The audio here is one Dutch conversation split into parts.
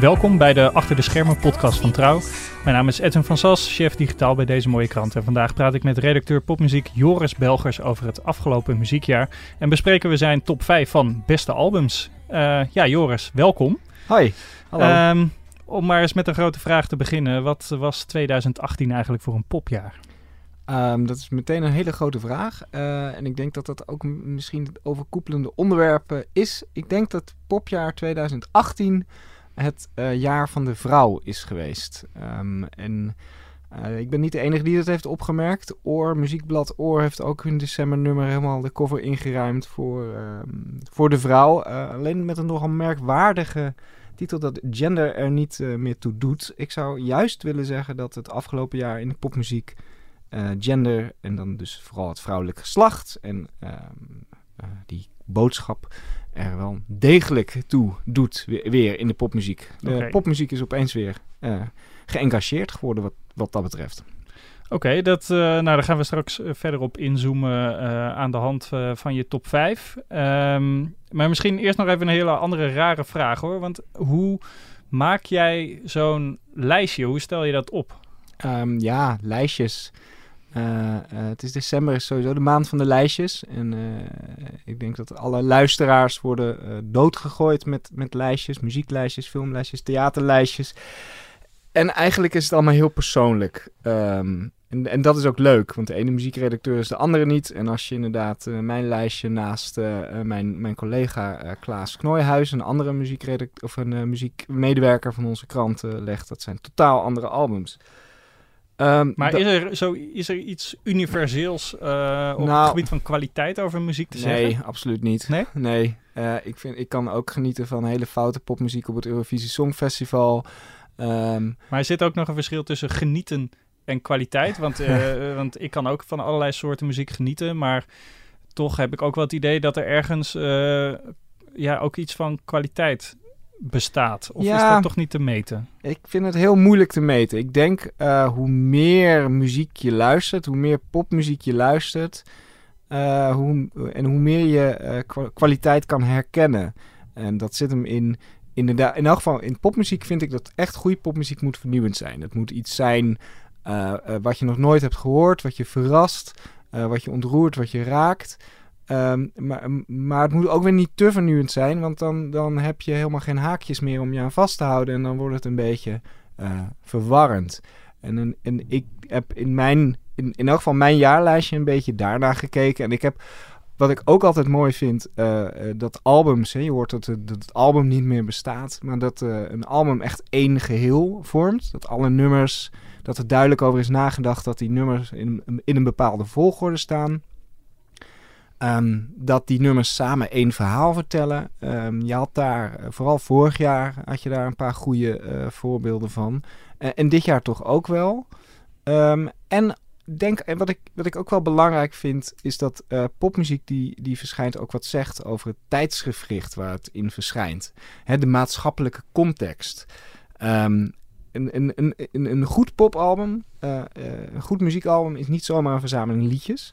Welkom bij de Achter de Schermen podcast van Trouw. Mijn naam is Edwin van Sas, chef digitaal bij deze mooie krant. En vandaag praat ik met redacteur popmuziek Joris Belgers over het afgelopen muziekjaar. En bespreken we zijn top 5 van beste albums. Uh, ja, Joris, welkom. Hoi, hallo. Um, om maar eens met een grote vraag te beginnen. Wat was 2018 eigenlijk voor een popjaar? Um, dat is meteen een hele grote vraag. Uh, en ik denk dat dat ook misschien het overkoepelende onderwerp is. Ik denk dat popjaar 2018 het uh, jaar van de vrouw is geweest. Um, en uh, ik ben niet de enige die dat heeft opgemerkt. Oor, muziekblad Oor heeft ook hun decembernummer helemaal de cover ingeruimd voor, uh, voor de vrouw. Eh, alleen met een nogal merkwaardige titel dat gender er niet meer toe doet. Ik zou juist willen zeggen dat het afgelopen jaar in de popmuziek gender en dan dus vooral het vrouwelijk geslacht en ehm, die boodschap er wel degelijk toe doet weer, in de popmuziek. De okay. popmuziek is opeens weer uh, geëngageerd geworden wat, wat dat betreft. Oké, okay, dat, uh, nou, daar gaan we straks verder op inzoomen uh, aan de hand van je top 5. Um, maar misschien eerst nog even een hele andere rare vraag hoor. Want hoe maak jij zo'n lijstje? Hoe stel je dat op? Um, ja, lijstjes. Uh, uh, het is december, is sowieso de maand van de lijstjes. En uh, ik denk dat alle luisteraars worden doodgegooid met, met lijstjes, muzieklijstjes, filmlijstjes, theaterlijstjes. En eigenlijk is het allemaal heel persoonlijk. Um, en, en dat is ook leuk, want de ene muziekredacteur is de andere niet. En als je inderdaad mijn lijstje naast mijn, mijn collega Klaas Knooihuis, een andere muziekredacteur of een muziekmedewerker van onze krant legt, dat zijn totaal andere albums. Um, maar is er, zo, is er iets universeels uh, op nou, het gebied van kwaliteit over muziek te nee, zeggen? Nee, absoluut niet. Nee? Nee. Uh, ik, vind, ik kan ook genieten van hele foute popmuziek op het Eurovisie Songfestival. Um, maar er zit ook nog een verschil tussen genieten en kwaliteit. Want, uh, want ik kan ook van allerlei soorten muziek genieten. Maar toch heb ik ook wel het idee dat er ergens ja, ook iets van kwaliteit bestaat? Of ja, is dat toch niet te meten? Ik vind het heel moeilijk te meten. Ik denk uh, hoe meer muziek je luistert, hoe meer popmuziek je luistert, uh, hoe, en hoe meer je uh, kwaliteit kan herkennen. En dat zit hem in, inderdaad, in elk geval in popmuziek vind ik dat echt goede popmuziek moet vernieuwend zijn. Het moet iets zijn wat je nog nooit hebt gehoord, wat je verrast, wat je ontroert, wat je raakt. Um, maar, het moet ook weer niet te vernieuwend zijn, want dan, dan heb je helemaal geen haakjes meer om je aan vast te houden en dan wordt het een beetje uh, verwarrend. En, ik heb in mijn, in, elk geval mijn jaarlijstje een beetje daarna gekeken en ik heb, wat ik ook altijd mooi vind, uh, dat albums, hè, je hoort dat, het album niet meer bestaat, maar dat een album echt één geheel vormt, dat alle nummers, dat er duidelijk over is nagedacht dat die nummers in, in een bepaalde volgorde staan. Um, dat die nummers samen één verhaal vertellen. Um, je had daar, uh, vooral vorig jaar, had je daar een paar goede uh, voorbeelden van. Uh, en dit jaar toch ook wel. Um, en denk, en wat ik, wat ik ook wel belangrijk vind, is dat popmuziek die, die verschijnt ook wat zegt over het tijdsgevricht waar het in verschijnt. Hè, de maatschappelijke context. een, een, een, een, een goed popalbum, een goed muziekalbum is niet zomaar een verzameling liedjes.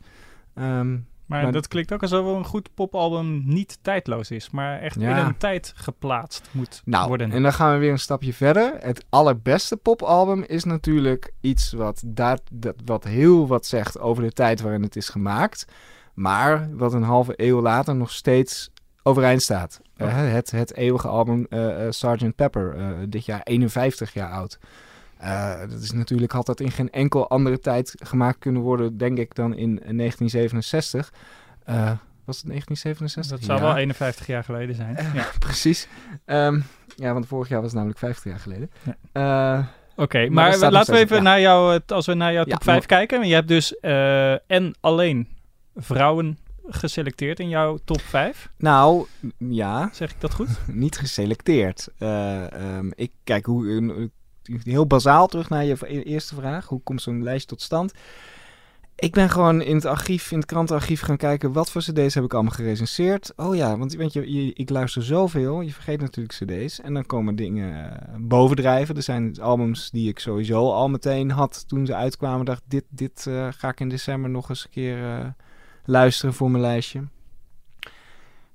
Um, maar, maar, dat klinkt ook alsof een goed popalbum niet tijdloos is, maar echt ja. in een tijd geplaatst moet nou, worden. En dan gaan we weer een stapje verder. Het allerbeste popalbum is natuurlijk iets wat, dat, dat, wat heel wat zegt over de tijd waarin het is gemaakt. Maar wat een halve eeuw later nog steeds overeind staat. Oh. Uh, het, het eeuwige album uh, uh, Sgt. Pepper, dit jaar 51 jaar oud. Uh, dat is natuurlijk had dat in geen enkel andere tijd gemaakt kunnen worden, denk ik, dan in 1967. Uh, was het 1967? Dat zou ja. wel 51 jaar geleden zijn. Uh, ja. Precies. Um, ja, want vorig jaar was het namelijk 50 jaar geleden. Ja. Oké, okay, maar, maar laten we even naar jou, als we naar jouw top 5 kijken. Je hebt dus en alleen vrouwen geselecteerd in jouw top 5? Nou, ja. Zeg ik dat goed? Niet geselecteerd. Um, ik kijk hoe heel bazaal terug naar je e-, eerste vraag. Hoe komt zo'n lijst tot stand? Ik ben gewoon in het archief, in het krantenarchief gaan kijken wat voor cd's heb ik allemaal gerecenseerd. Oh ja, want weet je, je, ik luister zoveel, je vergeet natuurlijk cd's. En dan komen dingen uh, bovendrijven. Er zijn albums die ik sowieso al meteen had toen ze uitkwamen. dacht, dit, dit uh, ga ik in december nog eens een keer uh, luisteren voor mijn lijstje.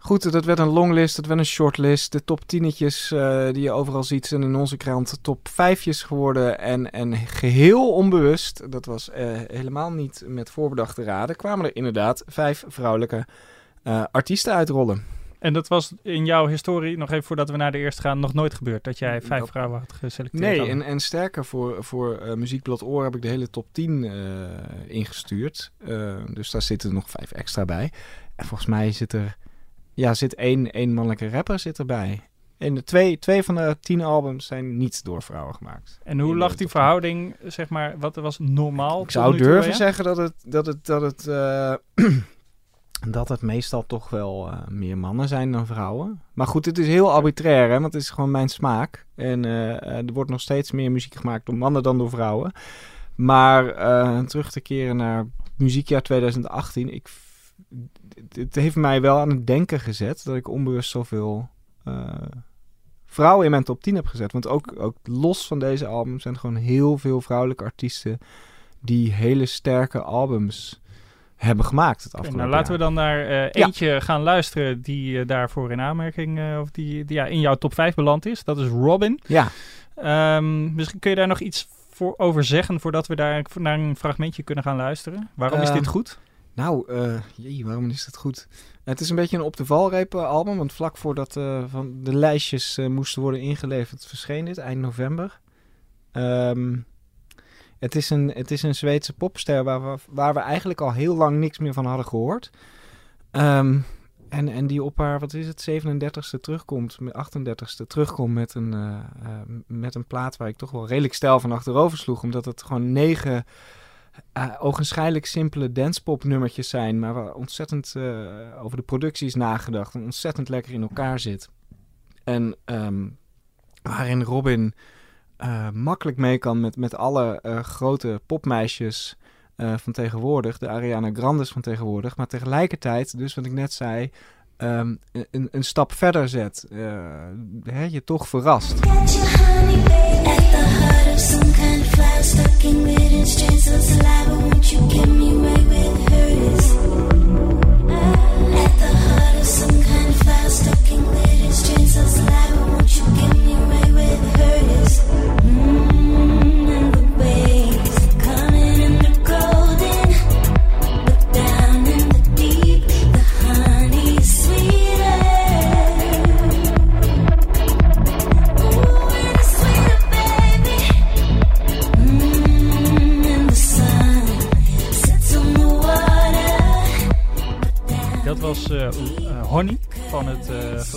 Goed, dat werd een longlist, dat werd een shortlist. De top tienetjes uh, die je overal ziet zijn in onze krant top vijfjes geworden. En, en geheel onbewust, dat was uh, helemaal niet met voorbedachte raden, kwamen er inderdaad vijf vrouwelijke uh, artiesten uitrollen. En dat was in jouw historie, nog even voordat we naar de eerste gaan, nog nooit gebeurd dat jij vijf dat... vrouwen had geselecteerd? Nee, en, en sterker voor, voor uh, Muziekblad Oor heb ik de hele top 10 uh, ingestuurd. Uh, dus daar zitten nog vijf extra bij. En volgens mij zit er, ja, zit één, één mannelijke rapper zit erbij. En de twee, twee van de tien albums zijn niet door vrouwen gemaakt. En hoe lag die verhouding, zeg maar, wat was normaal? Ik zou durven toe, ja? zeggen dat het, dat het, dat het dat het meestal toch wel uh, meer mannen zijn dan vrouwen. Maar goed, het is heel arbitrair, hè, want het is gewoon mijn smaak. En uh, er wordt nog steeds meer muziek gemaakt door mannen dan door vrouwen. Maar terug te keren naar muziekjaar 2018, ik, het heeft mij wel aan het denken gezet dat ik onbewust zoveel vrouwen in mijn top 10 heb gezet. Want ook, ook los van deze albums zijn er gewoon heel veel vrouwelijke artiesten die hele sterke albums hebben gemaakt het afgelopen okay, nou, laten we dan naar uh, eentje ja. gaan luisteren die uh, daarvoor in aanmerking uh, of die, die, ja, in jouw top 5 beland is. Dat is Robin. Ja. Um, misschien kun je daar nog iets voor over zeggen voordat we daar naar een fragmentje kunnen gaan luisteren. Waarom is dit Ehm, goed? Nou, jee, waarom is het goed? Het is een beetje een op de valreep album, want vlak voordat van de lijstjes moesten worden ingeleverd verscheen dit, eind november. Um, het is een, het is een Zweedse popster waar we, waar we eigenlijk al heel lang niks meer van hadden gehoord. Um, en, en die op haar, wat is het, 37ste terugkomt, 38ste terugkomt met een, met een plaat waar ik toch wel redelijk stijl van achterover sloeg. Omdat het gewoon negen uh, ogenschijnlijk simpele dancepop nummertjes zijn, maar waar ontzettend over de productie is nagedacht en ontzettend lekker in elkaar zit. En um, waarin Robin uh, makkelijk mee kan met, met alle grote popmeisjes van tegenwoordig, de Ariana Grandes van tegenwoordig, maar tegelijkertijd, dus wat ik net zei, um, een, stap verder zet. Hè, je toch verrast. Dat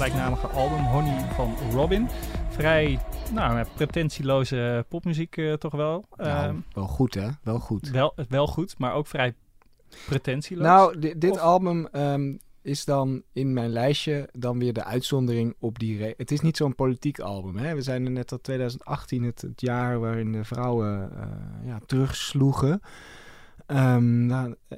gelijknamige album Honey van Robin. Vrij nou, pretentieloze popmuziek toch wel. Nou, um, wel goed hè, wel goed. Wel, wel goed, maar ook vrij pretentieloos. Nou, di dit of... album um, is dan in mijn lijstje dan weer de uitzondering op die... Het is niet zo'n politiek album. Hè? We zijn er net al 2018, het, het jaar waarin de vrouwen ja, terugsloegen. Um, nou, uh,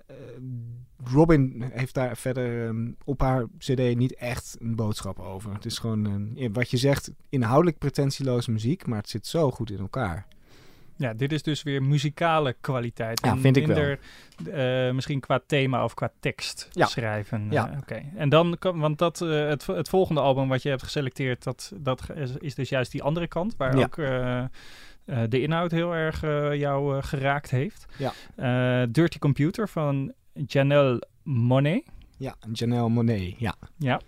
Robin heeft daar verder um, op haar CD niet echt een boodschap over. Het is gewoon, een, wat je zegt, inhoudelijk pretentieloze muziek, maar het zit zo goed in elkaar. Ja, dit is dus weer muzikale kwaliteit. Ja, vind ik minder, wel. Uh, misschien qua thema of qua tekst ja. schrijven. Ja. Uh, Oké. Okay. En dan, want dat, uh, het, het volgende album wat je hebt geselecteerd, dat, dat is, is dus juist die andere kant, waar ja. ook uh, de inhoud heel erg jou geraakt heeft. Ja. Dirty Computer van Janelle Monet. Ja, Janelle Monet, ja. Ja.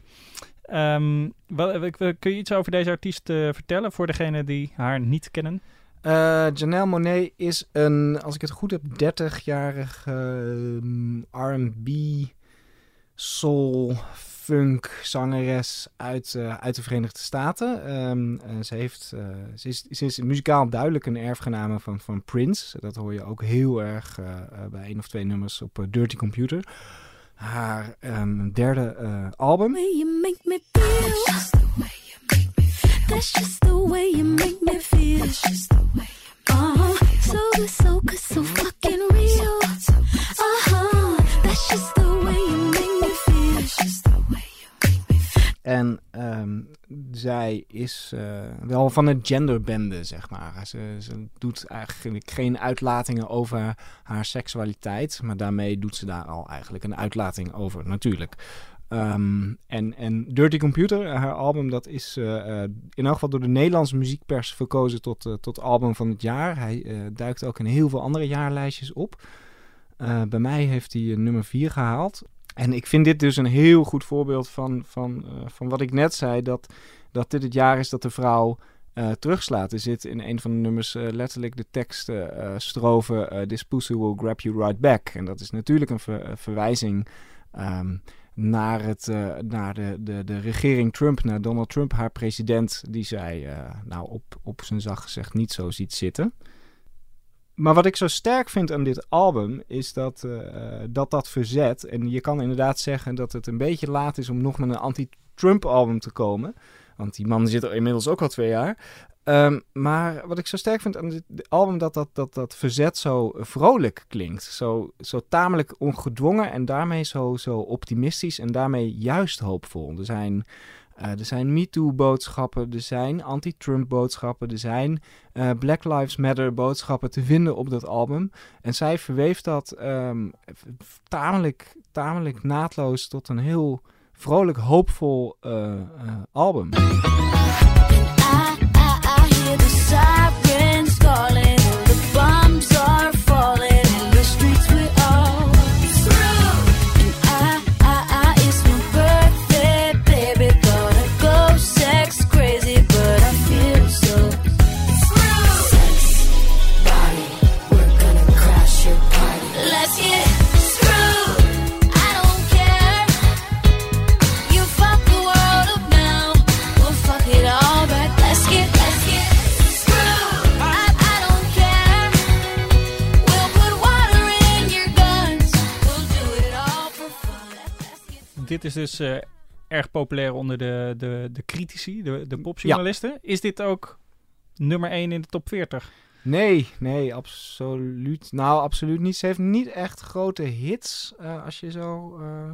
Um, wat, kun je iets over deze artiest vertellen voor degenen die haar niet kennen? Uh, Janelle Monet is een, als ik het goed heb, 30-jarige uh, R&B, soul, funk zangeres uit, uh, uit de Verenigde Staten. Um, ze, heeft, ze, is, ze is muzikaal duidelijk een erfgename van, van Prince. Dat hoor je ook heel erg bij één of twee nummers op Dirty Computer. Haar um, derde album. That's just the way you make me feel. That's just the way you uh-huh. So so fucking real. Uh-huh. That's just En um, zij is uh, wel van het genderbende, zeg maar. Ze, ze doet eigenlijk geen uitlatingen over haar seksualiteit. Maar daarmee doet ze daar al eigenlijk een uitlating over, natuurlijk. Ehm, en, Dirty Computer, haar album, dat is uh, in elk geval door de Nederlandse muziekpers verkozen tot, tot album van het jaar. Hij duikt ook in heel veel andere jaarlijstjes op. bij mij heeft hij nummer 4 gehaald. En ik vind dit dus een heel goed voorbeeld van, van, van wat ik net zei, dat, dat dit het jaar is dat de vrouw terugslaat. Er zit in een van de nummers letterlijk de tekst stroven This pussy will grab you right back. En dat is natuurlijk een ver, verwijzing... Um, naar, het, naar de, de, de regering Trump, naar Donald Trump, haar president, die zij uh, nou op, op zijn zacht gezegd niet zo ziet zitten. Maar wat ik zo sterk vind aan dit album is dat, uh, dat dat verzet. En je kan inderdaad zeggen dat het een beetje laat is om nog met een anti-Trump album te komen. Want die man zit er inmiddels ook al twee jaar. Um, maar wat ik zo sterk vind aan dit album, dat dat, dat dat verzet zo vrolijk klinkt. Zo, zo tamelijk ongedwongen en daarmee zo, zo optimistisch en daarmee juist hoopvol. Er zijn, uh, er zijn MeToo-boodschappen, er zijn anti-Trump-boodschappen, er zijn uh, Black Lives Matter-boodschappen te vinden op dat album. En zij verweeft dat um, tamelijk, tamelijk naadloos tot een heel vrolijk, hoopvol uh, album. Dit is dus uh, erg populair onder de, de, de critici, de, de popjournalisten. Ja. Is dit ook nummer 1 in de top 40? Nee, nee, absoluut. Nou, absoluut niet. Ze heeft niet echt grote hits, uh, als je zo uh,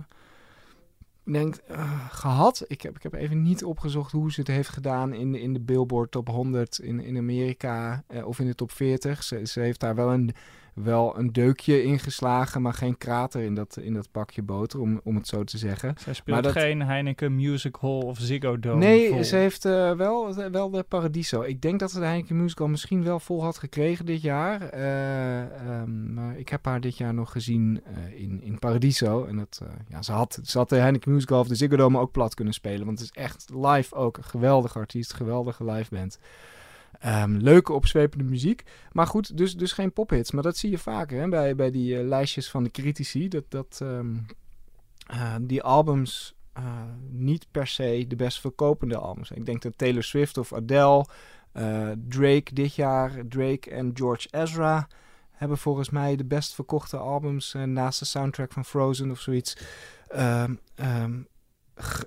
denkt, gehad. Ik heb, ik heb even niet opgezocht hoe ze het heeft gedaan in, in de Billboard Top 100 in, in Amerika of in de top 40. Ze, ze heeft daar wel een wel een deukje ingeslagen, maar geen krater in dat, in dat pakje boter, om, om het zo te zeggen. Zij speelt maar geen Heineken Music Hall of Ziggo Dome Nee, vol. ze heeft uh, wel, wel de Paradiso. Ik denk dat ze de Heineken Music Hall misschien wel vol had gekregen dit jaar. Uh, um, maar ik heb haar dit jaar nog gezien uh, in, in Paradiso. En dat, ja, ze, had, ze had de Heineken Music Hall of de Ziggo Dome ook plat kunnen spelen. Want het is echt live ook een geweldige artiest, geweldige live band. Um, leuke opzwepende muziek. Maar goed, dus, dus geen pophits. Maar dat zie je vaker hè, bij, bij die uh, lijstjes van de critici. Dat, dat um, uh, die albums uh, niet per se de best verkopende albums. Ik denk dat Taylor Swift of Adele, Drake dit jaar, Drake en George Ezra hebben volgens mij de best verkochte albums naast de soundtrack van Frozen of zoiets. Um,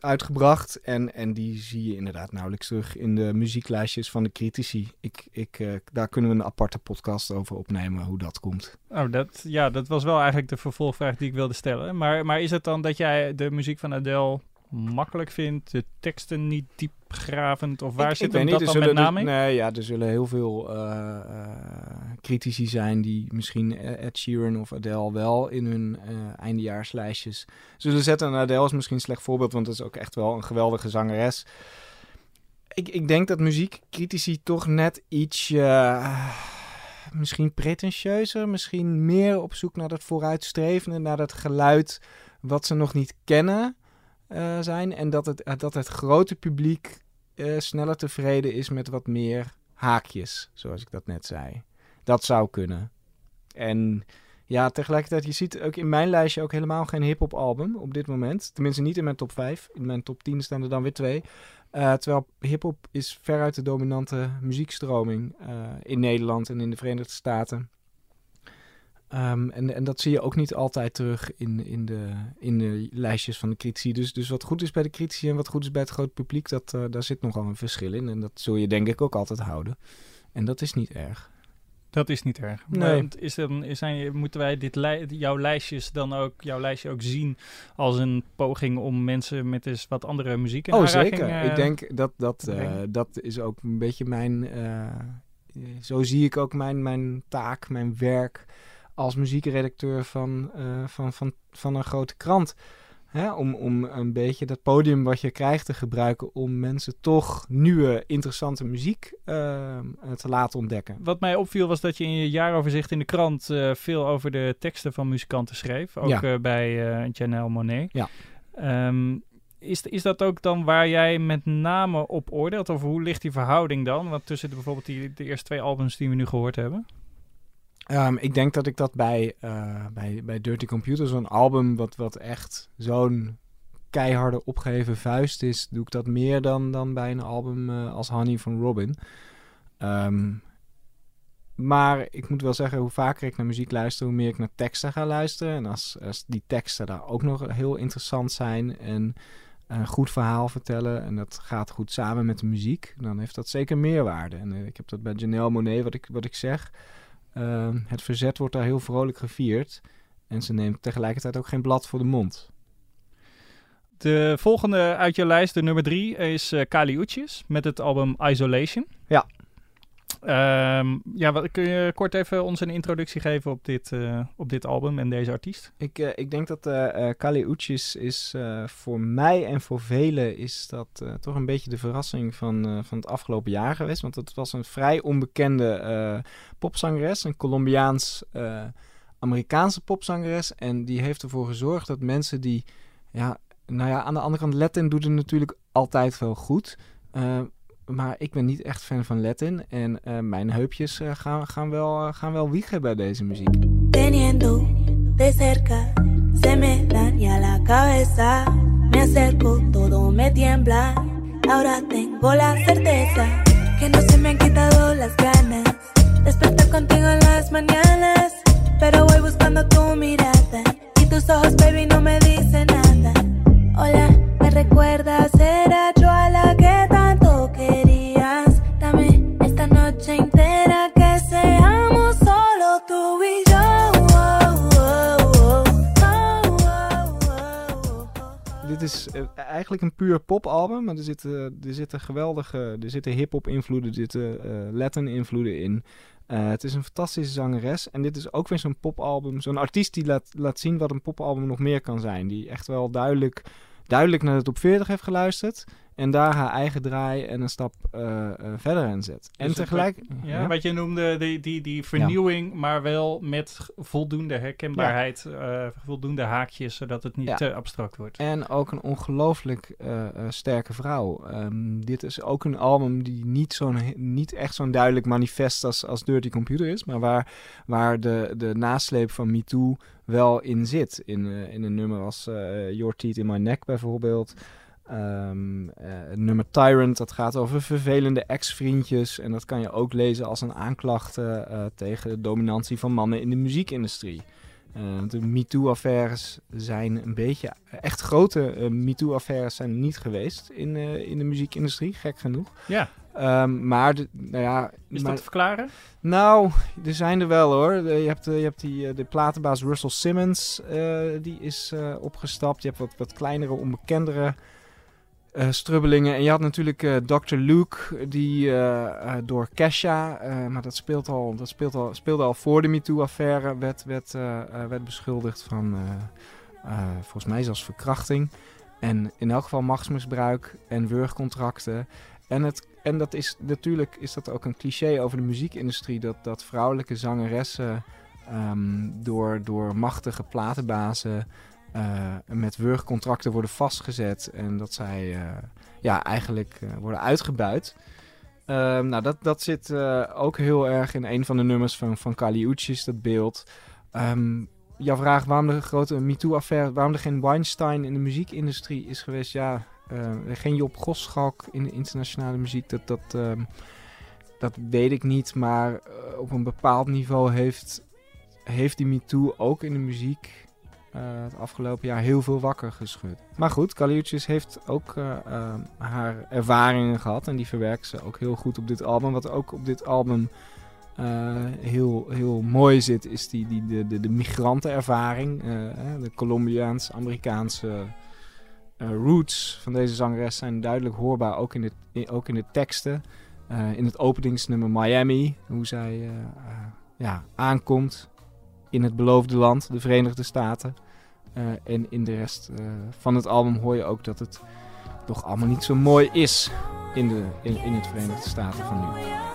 uitgebracht. En, en die zie je inderdaad nauwelijks terug in de muzieklijstjes van de critici. Ik, ik, uh, daar kunnen we een aparte podcast over opnemen, hoe dat komt. Oh, dat, ja, dat was wel eigenlijk de vervolgvraag die ik wilde stellen. Maar, maar is het dan dat jij de muziek van Adele makkelijk vindt, de teksten niet diepgravend? Of waar ik, zit ik dat dan met name dus, Nee, ja, er zullen heel veel uh, critici zijn die misschien Ed Sheeran of Adele wel in hun uh, eindejaarslijstjes zullen zetten. En Adele is misschien een slecht voorbeeld, want dat is ook echt wel een geweldige zangeres. Ik, ik denk dat muziekcritici toch net iets misschien pretentieuzer, misschien meer op zoek naar dat vooruitstrevende, naar dat geluid wat ze nog niet kennen. Uh, zijn. En dat het, uh, dat het grote publiek uh, sneller tevreden is met wat meer haakjes, zoals ik dat net zei. Dat zou kunnen. En ja, tegelijkertijd, je ziet ook in mijn lijstje ook helemaal geen hip-hop album op dit moment. Tenminste, niet in mijn top 5. In mijn top 10 staan er dan weer twee. terwijl hip-hop is veruit de dominante muziekstroming in Nederland en in de Verenigde Staten. Um, en, en dat zie je ook niet altijd terug in, in, de, in de lijstjes van de critici. Dus, dus wat goed is bij de critici en wat goed is bij het grote publiek, dat, uh, daar zit nogal een verschil in. En dat zul je denk ik ook altijd houden. En dat is niet erg. Dat is niet erg. Nee. Is dan, zijn, moeten wij dit li jouw lijstjes dan ook, jouw lijstje ook zien als een poging om mensen met eens wat andere muziek in Oh, zeker. Uh, ik denk dat dat, uh, dat is ook een beetje mijn... zo zie ik ook mijn, mijn taak, mijn werk als muziekredacteur van, uh, van, van, van een grote krant. Hè, om, om een beetje dat podium wat je krijgt te gebruiken om mensen toch nieuwe, interessante muziek uh, te laten ontdekken. Wat mij opviel was dat je in je jaaroverzicht in de krant uh, veel over de teksten van muzikanten schreef. Ook ja. uh, bij Janelle Monet. Ja. Um, is, is dat ook dan waar jij met name op oordeelt? Of hoe ligt die verhouding dan? Want tussen de, bijvoorbeeld die, de eerste twee albums die we nu gehoord hebben? Um, ik denk dat ik dat bij, uh, bij, bij Dirty Computer, zo'n album wat, wat echt zo'n keiharde opgeheven vuist is, doe ik dat meer dan, dan bij een album uh, als Honey van Robin. Um, maar ik moet wel zeggen, hoe vaker ik naar muziek luister, hoe meer ik naar teksten ga luisteren. En als, als die teksten daar ook nog heel interessant zijn en een goed verhaal vertellen en dat gaat goed samen met de muziek, dan heeft dat zeker meerwaarde. En uh, ik heb dat bij Janelle Monet, wat ik, wat ik zeg. Uh, het verzet wordt daar heel vrolijk gevierd. En ze neemt tegelijkertijd ook geen blad voor de mond. De volgende uit je lijst, de nummer drie, is uh, Kali Uchis met het album Isolation. Ja. Um, ja, wat, kun je kort even ons een introductie geven op dit, uh, op dit album en deze artiest? Ik, uh, ik denk dat uh, Kali Uchis is voor mij en voor velen is dat toch een beetje de verrassing van, van het afgelopen jaar geweest. Want het was een vrij onbekende popzangeres, een Colombiaans-Amerikaanse popzangeres. En die heeft ervoor gezorgd dat mensen die, ja, nou ja, aan de andere kant Latin doet het natuurlijk altijd wel goed maar ik ben niet echt fan van Latin. En uh, mijn heupjes uh, gaan, gaan, wel, uh, gaan wel wiegen bij deze muziek. Teniendo de cerca, se me daña la cabeza. Me acerco, todo me tiembla. Ahora tengo la certeza que no se me han quitado las ganas. Despertar contigo en las mañanas. Pero voy buscando tu mirada. Y tus ojos, baby, no me dicen nada. Hola, me recuerdas, era yo a la que Dit is uh, eigenlijk een puur popalbum, maar er zitten, er zitten geweldige, er zitten hip-hop invloeden, er zitten uh, Latin invloeden in. Uh, het is een fantastische zangeres. En dit is ook weer zo'n popalbum. Zo'n artiest die laat, laat zien wat een popalbum nog meer kan zijn. Die echt wel duidelijk, duidelijk naar de top 40 heeft geluisterd. En daar haar eigen draai en een stap uh, uh, verder in zet. Dus en tegelijk... Ja, ja, wat je noemde, die, die, die vernieuwing, ja. maar wel met voldoende herkenbaarheid. Ja. voldoende haakjes, zodat het niet te abstract wordt. En ook een ongelooflijk sterke vrouw. Um, dit is ook een album die niet, zo'n, niet echt zo'n duidelijk manifest als, als Dirty Computer is. Maar waar, waar de, de nasleep van MeToo wel in zit. In, in een nummer als Your Teeth in My Neck bijvoorbeeld... Um, uh, het nummer Tyrant, dat gaat over vervelende ex-vriendjes. En dat kan je ook lezen als een aanklacht uh, tegen de dominantie van mannen in de muziekindustrie. Uh, de MeToo-affaires zijn een beetje... Echt grote MeToo-affaires zijn niet geweest in, in de muziekindustrie, gek genoeg. Ja. Um, maar, de, nou ja... Is maar, dat te verklaren? Nou, er zijn er wel hoor. Je hebt, je hebt die, de platenbaas Russell Simmons, die is opgestapt. Je hebt wat, wat kleinere, onbekendere... Uh, strubbelingen. En je had natuurlijk uh, Dr. Luke, die uh, door Kesha, maar dat, speelt al, dat speelt al, speelde al voor de MeToo-affaire, werd, werd, werd beschuldigd van, volgens mij zelfs verkrachting. En in elk geval machtsmisbruik en wurgcontracten. En, het, en dat is natuurlijk is dat ook een cliché over de muziekindustrie, dat, dat vrouwelijke zangeressen um, door, door machtige platenbazen met wurgcontracten worden vastgezet en dat zij uh, ja, eigenlijk uh, worden uitgebuit. Ehm, nou, dat, dat zit ook heel erg in een van de nummers van, van Kali Uchis, dat beeld. Um, jouw vraag waarom de grote MeToo-affaire, waarom er geen Weinstein in de muziekindustrie is geweest. Ja, geen Job Goschalk in de internationale muziek, dat, dat, um, dat weet ik niet. Maar op een bepaald niveau heeft, heeft die MeToo ook in de muziek uh, het afgelopen jaar heel veel wakker geschud. Maar goed, Kaliuccius heeft ook uh, uh, haar ervaringen gehad en die verwerkt ze ook heel goed op dit album. Wat ook op dit album heel, heel mooi zit, is die, die, de, de, de migrantenervaring. de Colombiaans-Amerikaanse roots van deze zangeres zijn duidelijk hoorbaar, ook in de, ook in de teksten. in het openingsnummer Miami, hoe zij ja, aankomt in het beloofde land, de Verenigde Staten. en in de rest van het album hoor je ook dat het toch allemaal niet zo mooi is in, de, in, in het Verenigde Staten van nu.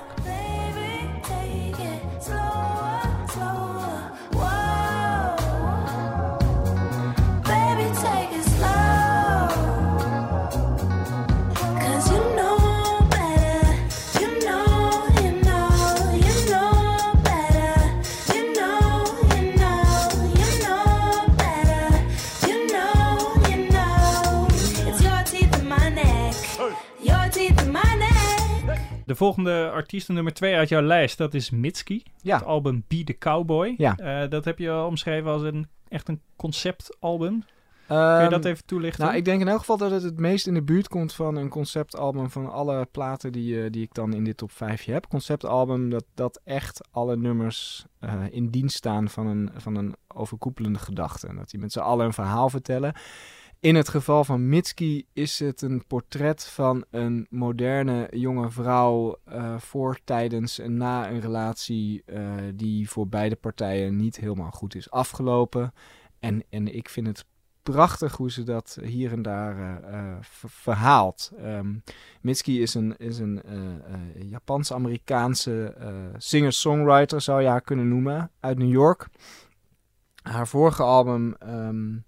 Volgende artiest, nummer twee uit jouw lijst, dat is Mitski. Ja. Het album Be the Cowboy. Ja. Uh, dat heb je omschreven als een echt een conceptalbum. Kun je dat Ehm, even toelichten? Nou, ik denk in elk geval dat het het meest in de buurt komt van een conceptalbum van alle platen die, uh, die ik dan in dit top 5 heb. Conceptalbum dat, dat echt alle nummers uh, in dienst staan van een, van een overkoepelende gedachte. Dat die met z'n allen een verhaal vertellen. In het geval van Mitski is het een portret van een moderne jonge vrouw uh, voor, tijdens en na een relatie uh, die voor beide partijen niet helemaal goed is afgelopen. En, en ik vind het prachtig hoe ze dat hier en daar uh, verhaalt. Um, Mitski is een, is een Japans-Amerikaanse singer-songwriter, zou je haar kunnen noemen, uit New York. Haar vorige album... Um,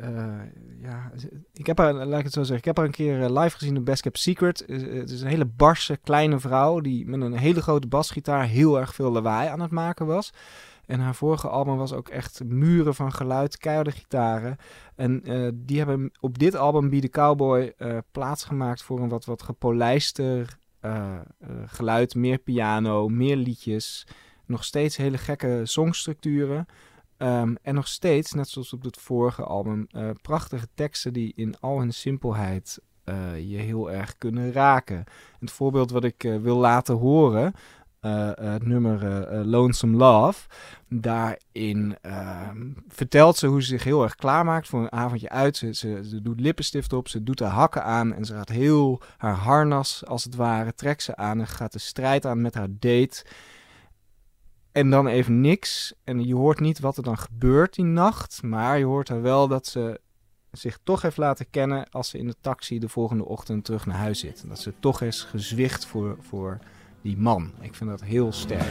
uh, ja, ik heb haar, laat ik het zo zeggen, ik heb haar een keer live gezien op Best Kept Secret. Het is een hele barse, kleine vrouw die met een hele grote basgitaar heel erg veel lawaai aan het maken was. En haar vorige album was ook echt muren van geluid, keiharde gitaren. En die hebben op dit album, Be The Cowboy, uh, plaatsgemaakt voor een wat, wat gepolijster geluid. Meer piano, meer liedjes. Nog steeds hele gekke songstructuren. Um, en nog steeds, net zoals op het vorige album, uh, prachtige teksten die in al hun simpelheid uh, je heel erg kunnen raken. Het voorbeeld wat ik uh, wil laten horen, het nummer Lonesome Love, daarin ehm, vertelt ze hoe ze zich heel erg klaarmaakt voor een avondje uit. Ze, ze, ze, doet lippenstift op, ze doet haar hakken aan en ze gaat heel haar harnas als het ware, trekt ze aan en gaat de strijd aan met haar date. En dan even niks. En je hoort niet wat er dan gebeurt die nacht. Maar je hoort er wel dat ze zich toch heeft laten kennen als ze in de taxi de volgende ochtend terug naar huis zit. Dat ze toch is gezwicht voor, voor die man. Ik vind dat heel sterk.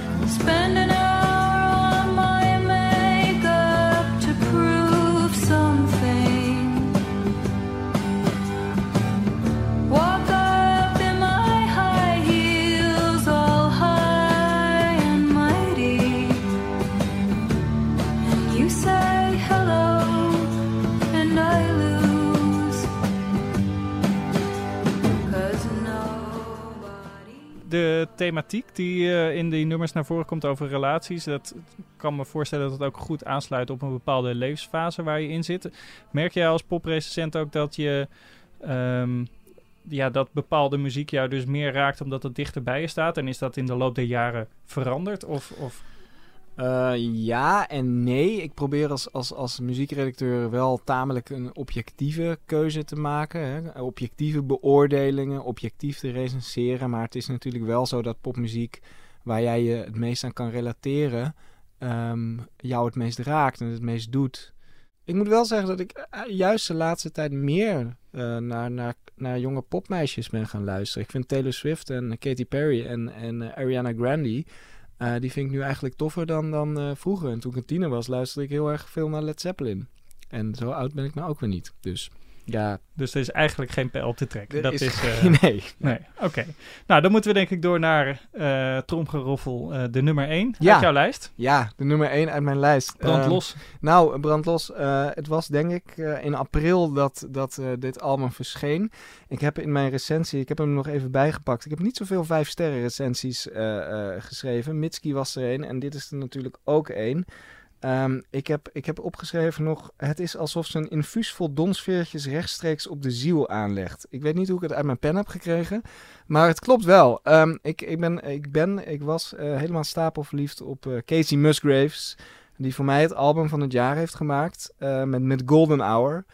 De thematiek die uh, in die nummers naar voren komt over relaties, dat kan me voorstellen dat het ook goed aansluit op een bepaalde levensfase waar je in zit. Merk jij als poprecensent ook dat je um, ja, dat bepaalde muziek jou dus meer raakt omdat het dichterbij je staat? En is dat in de loop der jaren veranderd? Of, of... Uh, ja en nee. Ik probeer als, als, als muziekredacteur wel tamelijk een objectieve keuze te maken. Hè? Objectieve beoordelingen, objectief te recenseren. Maar het is natuurlijk wel zo dat popmuziek, waar jij je het meest aan kan relateren, um, jou het meest raakt en het meest doet. Ik moet wel zeggen dat ik juist de laatste tijd meer uh, naar, naar, naar jonge popmeisjes ben gaan luisteren. Ik vind Taylor Swift en Katy Perry en, en Ariana Grande... Uh, die vind ik nu eigenlijk toffer dan, dan uh, vroeger. En toen ik een tiener was, luisterde ik heel erg veel naar Led Zeppelin. En zo oud ben ik nou ook weer niet. Dus ja. Dus er is eigenlijk geen pijl te trekken. Er dat is, is uh, nee. Nee, oké. Okay. Nou, dan moeten we denk ik door naar uh, tromgeroffel uh, de nummer 1 ja. uit jouw lijst. Ja, de nummer 1 uit mijn lijst. Brand los. nou, brand los. het was denk ik in april dat, dat dit album verscheen. Ik heb in mijn recensie, ik heb hem nog even bijgepakt. Ik heb niet zoveel 5 sterren recensies geschreven. Mitski was er een en dit is er natuurlijk ook één. Um, ik, heb, ik heb opgeschreven nog, het is alsof ze een infuus vol donsveertjes rechtstreeks op de ziel aanlegt. Ik weet niet hoe ik het uit mijn pen heb gekregen, maar het klopt wel. Um, ik, ik, ben, ik, ben, ik was uh, helemaal stapelverliefd op uh, Casey Musgraves, die voor mij het album van het jaar heeft gemaakt uh, met, met Golden Hour.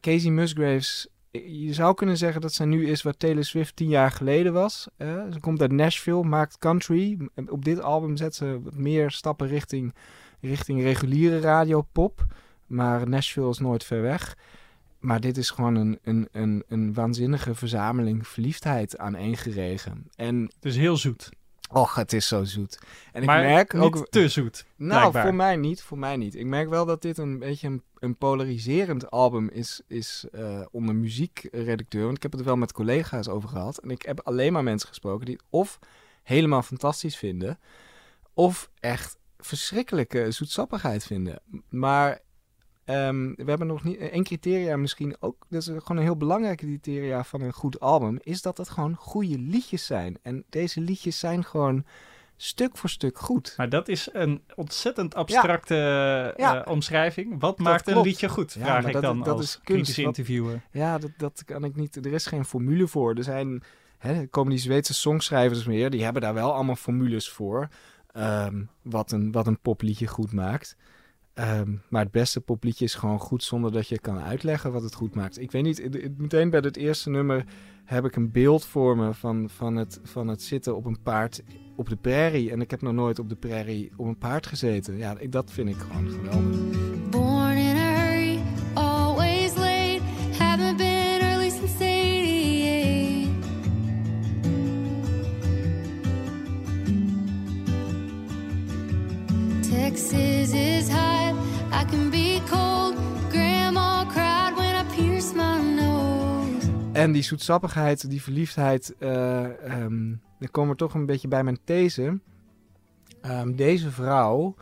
Casey Musgraves, je zou kunnen zeggen dat zij nu is wat Taylor Swift tien jaar geleden was. ze komt uit Nashville, maakt country. Op dit album zet ze wat meer stappen richting richting reguliere radiopop. maar Nashville is nooit ver weg. Maar dit is gewoon een, een, een, een waanzinnige verzameling verliefdheid aaneengeregen. En, Het is heel zoet. och, het is zo zoet. En maar ik merk niet ook... te zoet. Nou, blijkbaar. voor mij niet, voor mij niet. Ik merk wel dat dit een beetje een, een polariserend album is, is eh, onder muziekredacteur. Want ik heb het er wel met collega's over gehad. En ik heb alleen maar mensen gesproken die het of helemaal fantastisch vinden... of echt verschrikkelijke zoetsappigheid vinden. Maar ehm, we hebben nog niet... één criteria misschien ook... Dat is gewoon een heel belangrijke criteria van een goed album... is dat het gewoon goede liedjes zijn. En deze liedjes zijn gewoon stuk voor stuk goed. Maar dat is een ontzettend abstracte Ja. eh, omschrijving. Wat maakt een liedje goed? Ja, Vraag ik dat- dan dat als is kunst. interviewer. Ja, dat, dat kan ik niet. Er is geen formule voor. Er zijn, hè, komen die Zweedse songschrijvers meer. Die hebben daar wel allemaal formules voor. Ehm, wat, een, wat een popliedje goed maakt. Ehm, maar het beste popliedje is gewoon goed zonder dat je kan uitleggen wat het goed maakt. Ik weet niet, meteen bij het eerste nummer heb ik een beeld voor me van, van, het, van het zitten op een paard op de prairie. En ik heb nog nooit op de prairie op een paard gezeten. Ja, dat vind ik gewoon geweldig. En die zoetsappigheid, die verliefdheid, eh ehm, dan komen we toch een beetje bij mijn these. Ehm, deze vrouw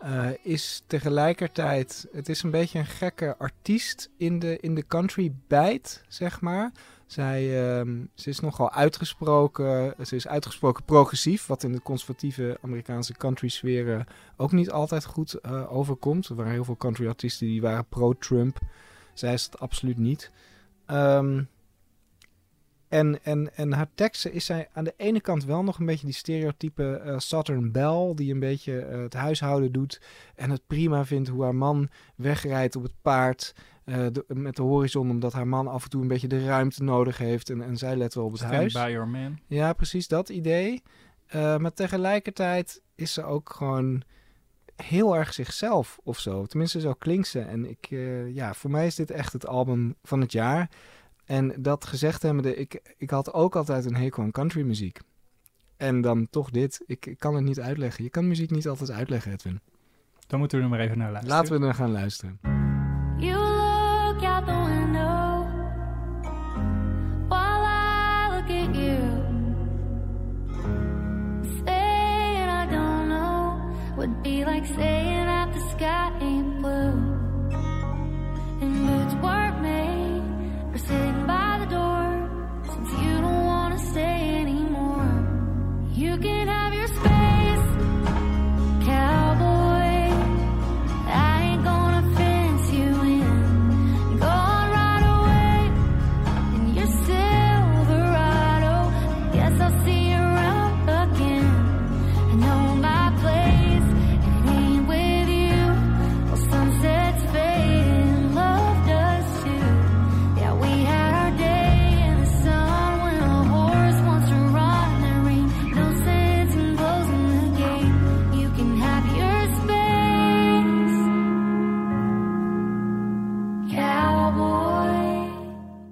eh, is tegelijkertijd, het is een beetje een gekke artiest in de, in de country bijt, zeg maar. Zij, ehm, ze is nogal uitgesproken, ze is uitgesproken progressief, wat in de conservatieve Amerikaanse country sferen ook niet altijd goed eh, overkomt. Er waren heel veel country artiesten die waren pro-Trump. Zij is het absoluut niet. Ehm, en, en, en haar teksten is zij aan de ene kant wel nog een beetje die stereotype eh, Southern Belle, die een beetje eh, het huishouden doet en het prima vindt hoe haar man wegrijdt op het paard eh, de- met de horizon, omdat haar man af en toe een beetje de ruimte nodig heeft en, en zij let wel op het Stand huis. by your man. Ja, precies dat idee. Maar tegelijkertijd is ze ook gewoon heel erg zichzelf of zo. Tenminste, zo klinkt ze. En ik, eh, ja, voor mij is dit echt het album van het jaar. En dat gezegd hebbende, ik, ik had ook altijd een hekel aan countrymuziek. En dan toch dit. Ik, ik kan het niet uitleggen. Je kan muziek niet altijd uitleggen, Edwin. Dan moeten we er maar even naar luisteren. Laten we er gaan luisteren.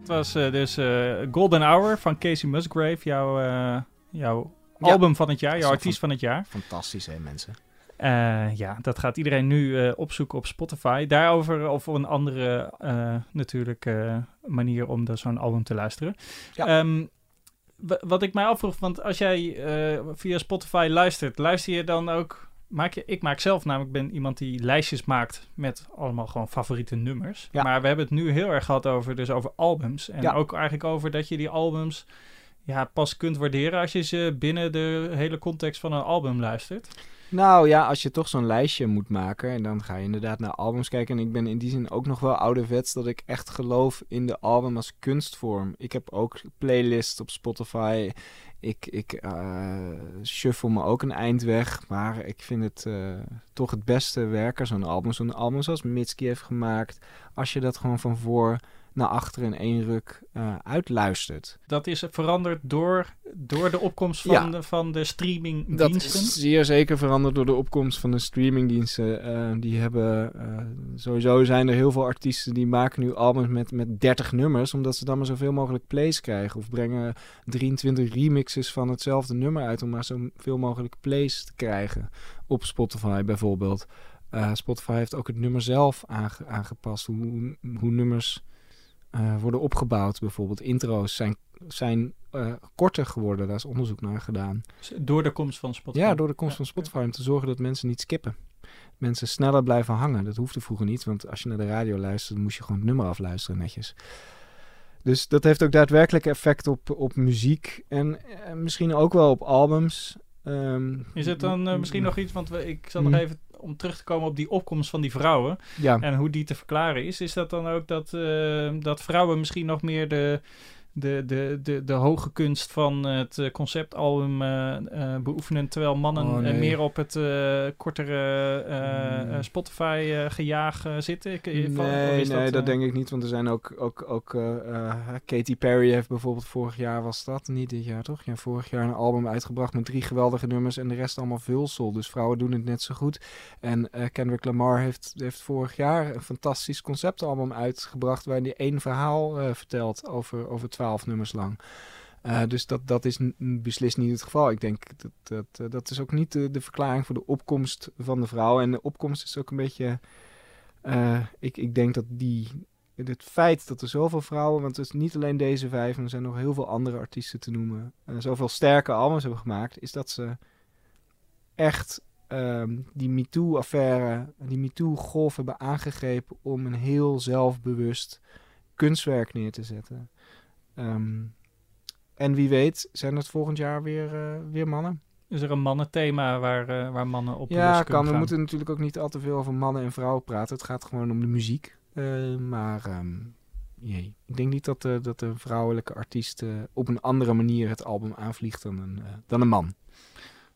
Was eh, dus eh, Golden Hour van Casey Musgrave, jouw, eh, jouw Ja. album van het jaar, jouw artiest van het jaar. Fantastisch, hè, mensen? Ja, dat gaat iedereen nu opzoeken op Spotify. Daarover of een andere natuurlijk manier om zo'n album te luisteren. Ja. Ehm, wa- wat ik mij afvroeg, want als jij via Spotify luistert, luister je dan ook... Maak je, ik maak zelf namelijk, ben iemand die lijstjes maakt met allemaal gewoon favoriete nummers. Ja. Maar we hebben het nu heel erg gehad over, dus over albums. En Ja. ook eigenlijk over dat je die albums ja, pas kunt waarderen als je ze binnen de hele context van een album luistert. Nou ja, als je toch zo'n lijstje moet maken en dan ga je inderdaad naar albums kijken. En ik ben in die zin ook nog wel ouderwets dat ik echt geloof in de album als kunstvorm. Ik heb ook playlists op Spotify. Ik, ik eh, shuffle me ook een eind weg, maar ik vind het eh, toch het beste werken, zo'n album. Zo'n album zoals Mitski heeft gemaakt. Als je dat gewoon van voor naar achteren in één ruk eh, uitluistert. Dat is veranderd door, door de opkomst van, Ja. de, van de Dat streamingdiensten. is zeer zeker veranderd door de opkomst van de streamingdiensten. Eh, die hebben eh, sowieso zijn er heel veel artiesten die maken nu albums met, met 30 nummers, omdat ze dan maar zoveel mogelijk plays krijgen. Of brengen 23 remixes van hetzelfde nummer uit om maar zoveel mogelijk plays te krijgen. Op Spotify bijvoorbeeld. Spotify heeft ook het nummer zelf aange- aangepast. Hoe, hoe nummers eh, worden opgebouwd. Bijvoorbeeld intro's zijn, zijn eh, korter geworden. Daar is onderzoek naar gedaan. Door de komst van Spotify. Ja, door de komst Ja, van Spotify om te zorgen dat mensen niet skippen. Mensen sneller blijven hangen. Dat hoefde vroeger niet, want als je naar de radio luisterde, moest je gewoon het nummer afluisteren netjes. Dus dat heeft ook daadwerkelijk effect op, op muziek en eh, misschien ook wel op albums. Ehm, Is het dan misschien nog iets, want we, ik zal nog even om terug te komen op die opkomst van die vrouwen Ja, en hoe die te verklaren is. Is dat dan ook dat, eh, dat vrouwen misschien nog meer de, de, de, de, de hoge kunst van het eh, conceptalbum eh, eh, beoefenen, terwijl mannen Oh, nee. meer op het kortere eh, Mm. eh, Spotify gejaag zitten? Ik, van- Nee, nee dat, denk ik niet. Want er zijn ook, ook, ook Katy Perry heeft bijvoorbeeld vorig jaar, was dat niet dit jaar toch? Ja, vorig jaar een album uitgebracht met drie geweldige nummers en de rest allemaal vulsel. Dus vrouwen doen het net zo goed. En Kendrick Lamar heeft, heeft vorig jaar een fantastisch conceptalbum uitgebracht waarin hij één verhaal vertelt over, over twaalf nummers lang. Eh, dus dat, dat is beslist niet het geval. Ik denk dat dat, eh, dat is ook niet de, verklaring voor de opkomst van de vrouw. En de opkomst is ook een beetje. eh, ik, ik denk dat die. Het feit dat er zoveel vrouwen, want het is niet alleen deze vijf, maar er zijn nog heel veel andere artiesten te noemen, zoveel sterke albums hebben gemaakt, is dat ze echt ehm, die MeToo-affaire, die MeToo-golf hebben aangegrepen om een heel zelfbewust kunstwerk neer te zetten. Ehm, en wie weet zijn het volgend jaar weer, eh, weer mannen. Is er een mannenthema waar, eh, waar mannen op Ja, kan. We moeten natuurlijk ook niet al te veel over mannen en vrouwen praten. Het gaat gewoon om de muziek. Eh, maar ehm, jee. ik denk niet dat, eh, dat een vrouwelijke artiest op een andere manier het album aanvliegt dan een, dan een man.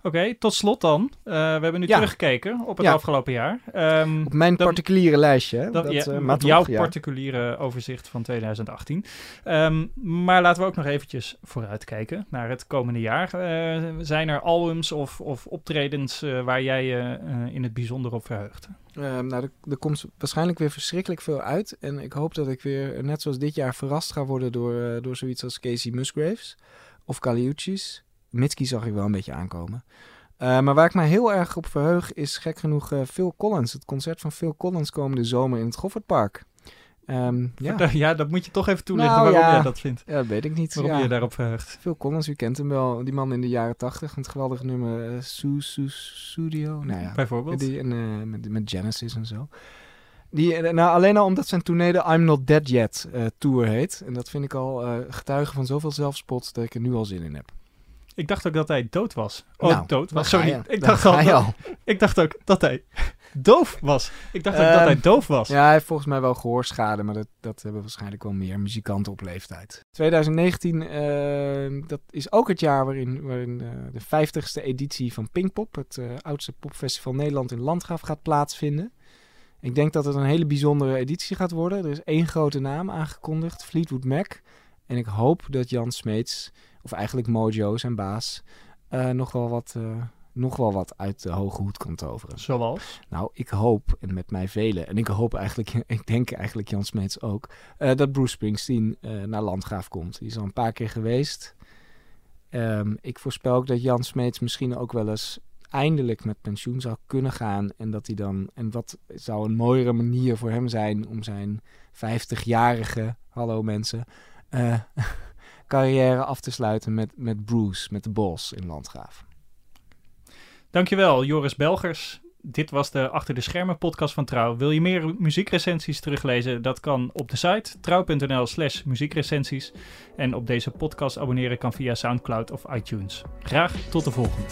Oké, tot slot dan. Eh, we hebben nu Ja. teruggekeken op het Ja. afgelopen jaar. Ehm, Op mijn Dan- particuliere lijstje. Hè? dat, Dat, ja, eh, op jouw ja. particuliere overzicht van 2018. Ehm, maar laten we ook nog eventjes vooruitkijken naar het komende jaar. Eh, zijn er albums of, of optredens eh, waar jij je eh, in het bijzonder op verheugt? Ehm, nou, er, er komt waarschijnlijk weer verschrikkelijk veel uit. En ik hoop dat ik weer, net zoals dit jaar, verrast ga worden door, eh, door zoiets als Casey Musgraves of Caliucci's. Mitski zag ik wel een beetje aankomen. Eh, maar waar ik me heel erg op verheug is gek genoeg eh, Phil Collins. Het concert van Phil Collins komende zomer in het Goffertpark. Ehm ja. Ja. dat moet je toch even toelichten Nou, waarom ja. jij dat vindt. ja, dat weet ik niet. Waarom ja. je daarop verheugt. Phil Collins, u kent hem wel. Die man in de jaren tachtig. Het geweldige nummer eh, Su Su Studio. Nou ja, Bijvoorbeeld. die, en, met, met Genesis en zo. Die, nou, alleen al omdat zijn tournee de I'm Not Dead Yet eh, tour heet. En dat vind ik al eh getuige van zoveel zelfspot dat ik er nu al zin in heb. Ik dacht ook dat hij dood was. Oh, Nou, dood was. Sorry. Ik dacht, al, ik dacht ook dat hij doof was. Ik dacht ook dat Ehm, hij doof was. Ja, hij heeft volgens mij wel gehoorschade, maar dat, dat hebben waarschijnlijk wel meer muzikanten op leeftijd. 2019, eh, dat is ook het jaar waarin, waarin eh, de 50ste editie van Pinkpop, het eh, oudste popfestival Nederland in Landgraaf, gaat plaatsvinden. Ik denk dat het een hele bijzondere editie gaat worden. Er is één grote naam aangekondigd, Fleetwood Mac. En ik hoop dat Jan Smeets, of eigenlijk Mojo, zijn baas, eh, nog, wel wat, eh, nog wel wat uit de hoge hoed kan toveren. Zoals? Nou, ik hoop, en met mij velen, en ik hoop eigenlijk, ik denk eigenlijk Jan Smeets ook, eh, dat Bruce Springsteen naar Landgraaf komt. Die is al een paar keer geweest. Ehm, ik voorspel ook dat Jan Smeets misschien ook wel eens eindelijk met pensioen zou kunnen gaan. En dat hij dan, en wat zou een mooiere manier voor hem zijn om zijn 50-jarige, hallo mensen, eh, carrière af te sluiten met, met Bruce, met de Bos in Landgraaf. Dankjewel, Joris Belgers. Dit was de Achter de Schermen podcast van Trouw. Wil je meer muziekrecensies teruglezen? Dat kan op de site trouw.nl slash muziekrecensies. En op deze podcast abonneren kan via Soundcloud of iTunes. Graag tot de volgende.